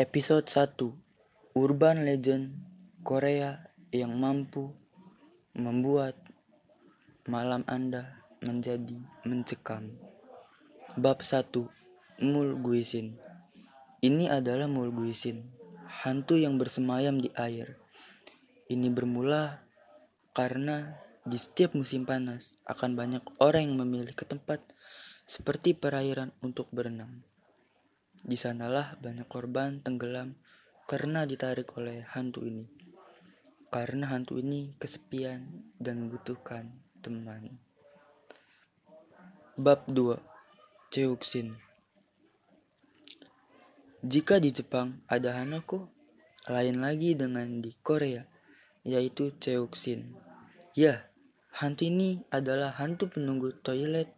Episode 1 Urban Legend Korea yang mampu membuat malam Anda menjadi mencekam. Bab 1 Mulguisin Ini adalah Mulguisin, hantu yang bersemayam di air. Ini bermula karena di setiap musim panas akan banyak orang yang memilih ke tempat seperti perairan untuk berenang. Di sanalah banyak korban tenggelam karena ditarik oleh hantu ini. Karena hantu ini kesepian dan membutuhkan teman. Bab 2 Cheuxin Jika di Jepang ada Hanako, lain lagi dengan di Korea, yaitu Cheuxin. Ya, hantu ini adalah hantu penunggu toilet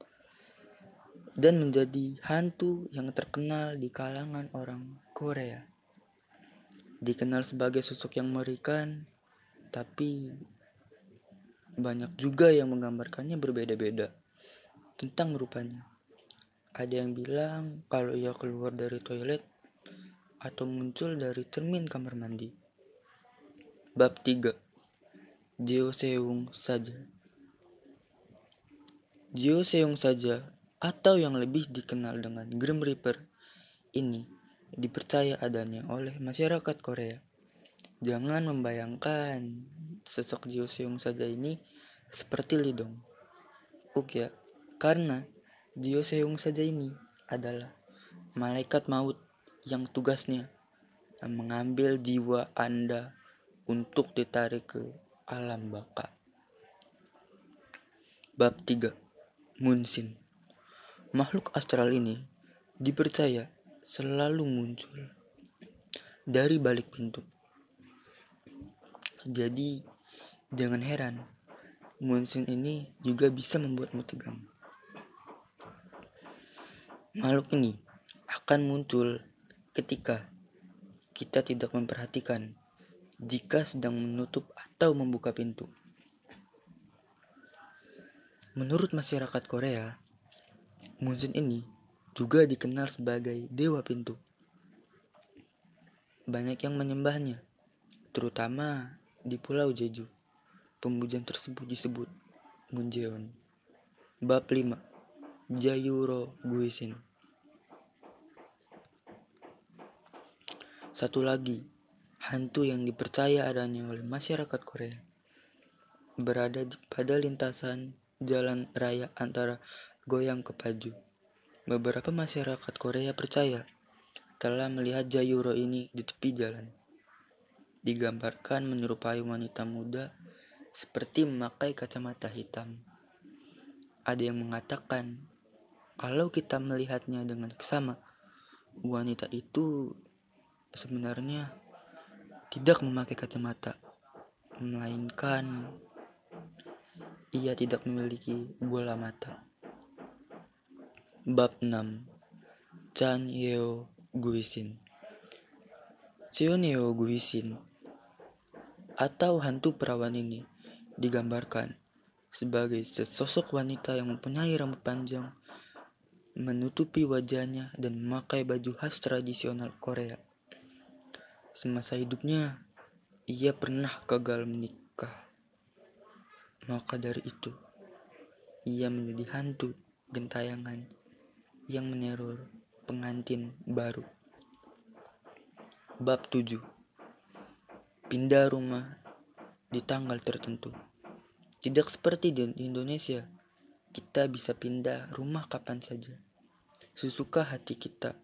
dan menjadi hantu yang terkenal di kalangan orang Korea. Dikenal sebagai sosok yang mengerikan, tapi banyak juga yang menggambarkannya berbeda-beda tentang rupanya. Ada yang bilang kalau ia keluar dari toilet atau muncul dari cermin kamar mandi. Bab 3 Jio Seung saja Jio Seung saja atau yang lebih dikenal dengan Grim Reaper ini dipercaya adanya oleh masyarakat Korea. Jangan membayangkan sosok Jio Seung saja ini seperti Lidong. Oke ya, karena Jio Seung saja ini adalah malaikat maut yang tugasnya mengambil jiwa Anda untuk ditarik ke alam baka. Bab 3 Munsin Makhluk astral ini dipercaya selalu muncul dari balik pintu. Jadi, jangan heran, Munsin ini juga bisa membuatmu tegang. Makhluk ini akan muncul ketika kita tidak memperhatikan jika sedang menutup atau membuka pintu. Menurut masyarakat Korea, Munsin ini juga dikenal sebagai dewa pintu. Banyak yang menyembahnya, terutama di Pulau Jeju. Pemujaan tersebut disebut Munjeon. Bab 5 Jayuro Guisin Satu lagi, hantu yang dipercaya adanya oleh masyarakat Korea berada pada lintasan jalan raya antara goyang ke paju. Beberapa masyarakat Korea percaya telah melihat Jayuro ini di tepi jalan. Digambarkan menyerupai wanita muda seperti memakai kacamata hitam. Ada yang mengatakan kalau kita melihatnya dengan seksama, wanita itu sebenarnya tidak memakai kacamata, melainkan ia tidak memiliki bola mata. Bab 6 Chan Yeo Guisin Cheon Yeo Guisin atau hantu perawan ini digambarkan sebagai sesosok wanita yang mempunyai rambut panjang, menutupi wajahnya dan memakai baju khas tradisional Korea. Semasa hidupnya, ia pernah gagal menikah. Maka dari itu, ia menjadi hantu gentayangan yang meneror pengantin baru. Bab 7 Pindah rumah di tanggal tertentu. Tidak seperti di Indonesia, kita bisa pindah rumah kapan saja. Sesuka hati kita.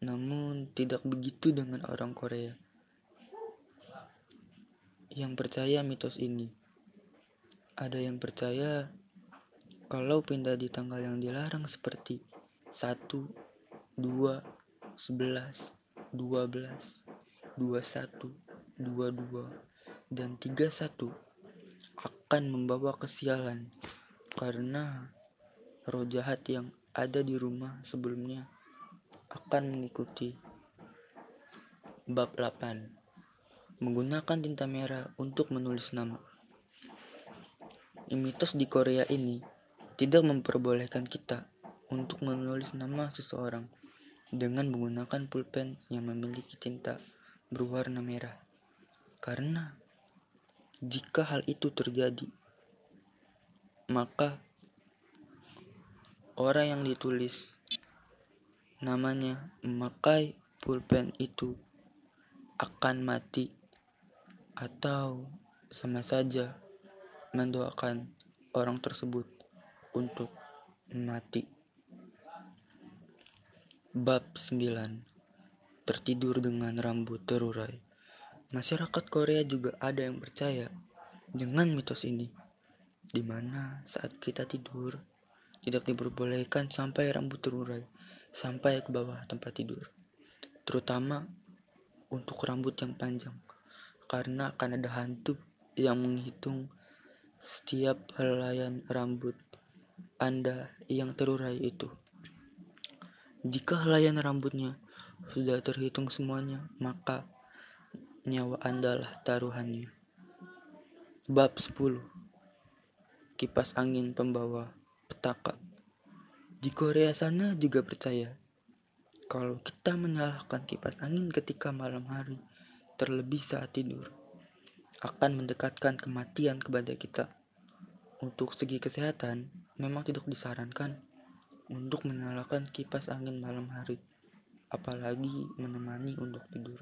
Namun tidak begitu dengan orang Korea. Yang percaya mitos ini. Ada yang percaya kalau pindah di tanggal yang dilarang seperti 1, 2, 11, 12, 21, 22, dan 31 akan membawa kesialan karena roh jahat yang ada di rumah sebelumnya akan mengikuti. Bab 8 Menggunakan tinta merah untuk menulis nama. Mitos di Korea ini tidak memperbolehkan kita untuk menulis nama seseorang dengan menggunakan pulpen yang memiliki tinta berwarna merah. Karena jika hal itu terjadi, maka orang yang ditulis namanya memakai pulpen itu akan mati atau sama saja mendoakan orang tersebut untuk mati. Bab 9 Tertidur dengan rambut terurai. Masyarakat Korea juga ada yang percaya dengan mitos ini di mana saat kita tidur tidak diperbolehkan sampai rambut terurai sampai ke bawah tempat tidur, terutama untuk rambut yang panjang, karena akan ada hantu yang menghitung setiap helaian rambut Anda yang terurai itu. Jika helaian rambutnya sudah terhitung semuanya, maka nyawa Anda lah taruhannya. Bab 10 Kipas angin pembawa petaka di Korea sana juga percaya kalau kita menyalahkan kipas angin ketika malam hari, terlebih saat tidur, akan mendekatkan kematian kepada kita. Untuk segi kesehatan, memang tidak disarankan untuk menyalakan kipas angin malam hari, apalagi menemani untuk tidur.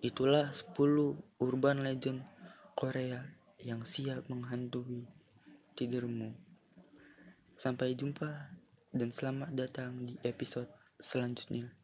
Itulah 10 urban legend Korea yang siap menghantui tidurmu. Sampai jumpa dan selamat datang di episode selanjutnya.